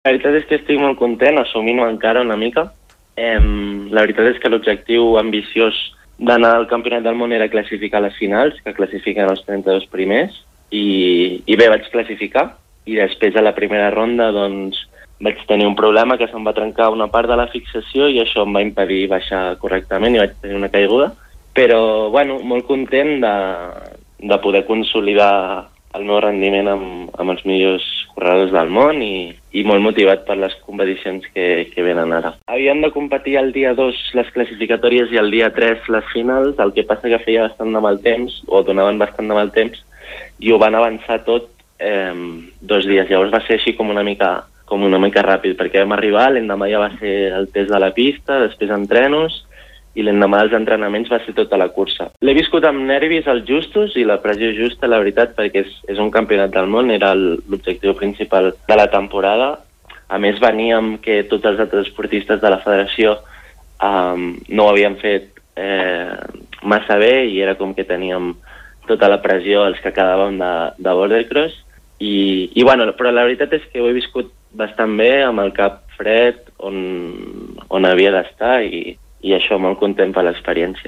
La veritat és que estic molt content, assumint-ho encara una mica. Eh, la veritat és que l'objectiu ambiciós d'anar al Campionat del Món era classificar les finals, que classifiquen els 32 primers, i, i bé, vaig classificar, i després a la primera ronda doncs, vaig tenir un problema que se'm va trencar una part de la fixació i això em va impedir baixar correctament i vaig tenir una caiguda. Però, bueno, molt content de, de poder consolidar el meu rendiment amb, amb els millors corredors del món i, i molt motivat per les competicions que, que venen ara. Havíem de competir el dia 2 les classificatòries i el dia 3 les finals, el que passa que feia bastant de mal temps, o donaven bastant de mal temps, i ho van avançar tot eh, dos dies. Llavors va ser així com una mica com una mica ràpid, perquè vam arribar, l'endemà ja va ser el test de la pista, després entrenos, i l'endemà dels entrenaments va ser tota la cursa. L'he viscut amb nervis als justos i la pressió justa, la veritat, perquè és, és un campionat del món, era l'objectiu principal de la temporada. A més, veníem que tots els altres esportistes de la federació um, no ho havien fet eh, massa bé i era com que teníem tota la pressió els que quedàvem de, de bordercross i, i bueno, però la veritat és que ho he viscut bastant bé, amb el cap fred, on, on havia d'estar i, i això molt content per l'experiència.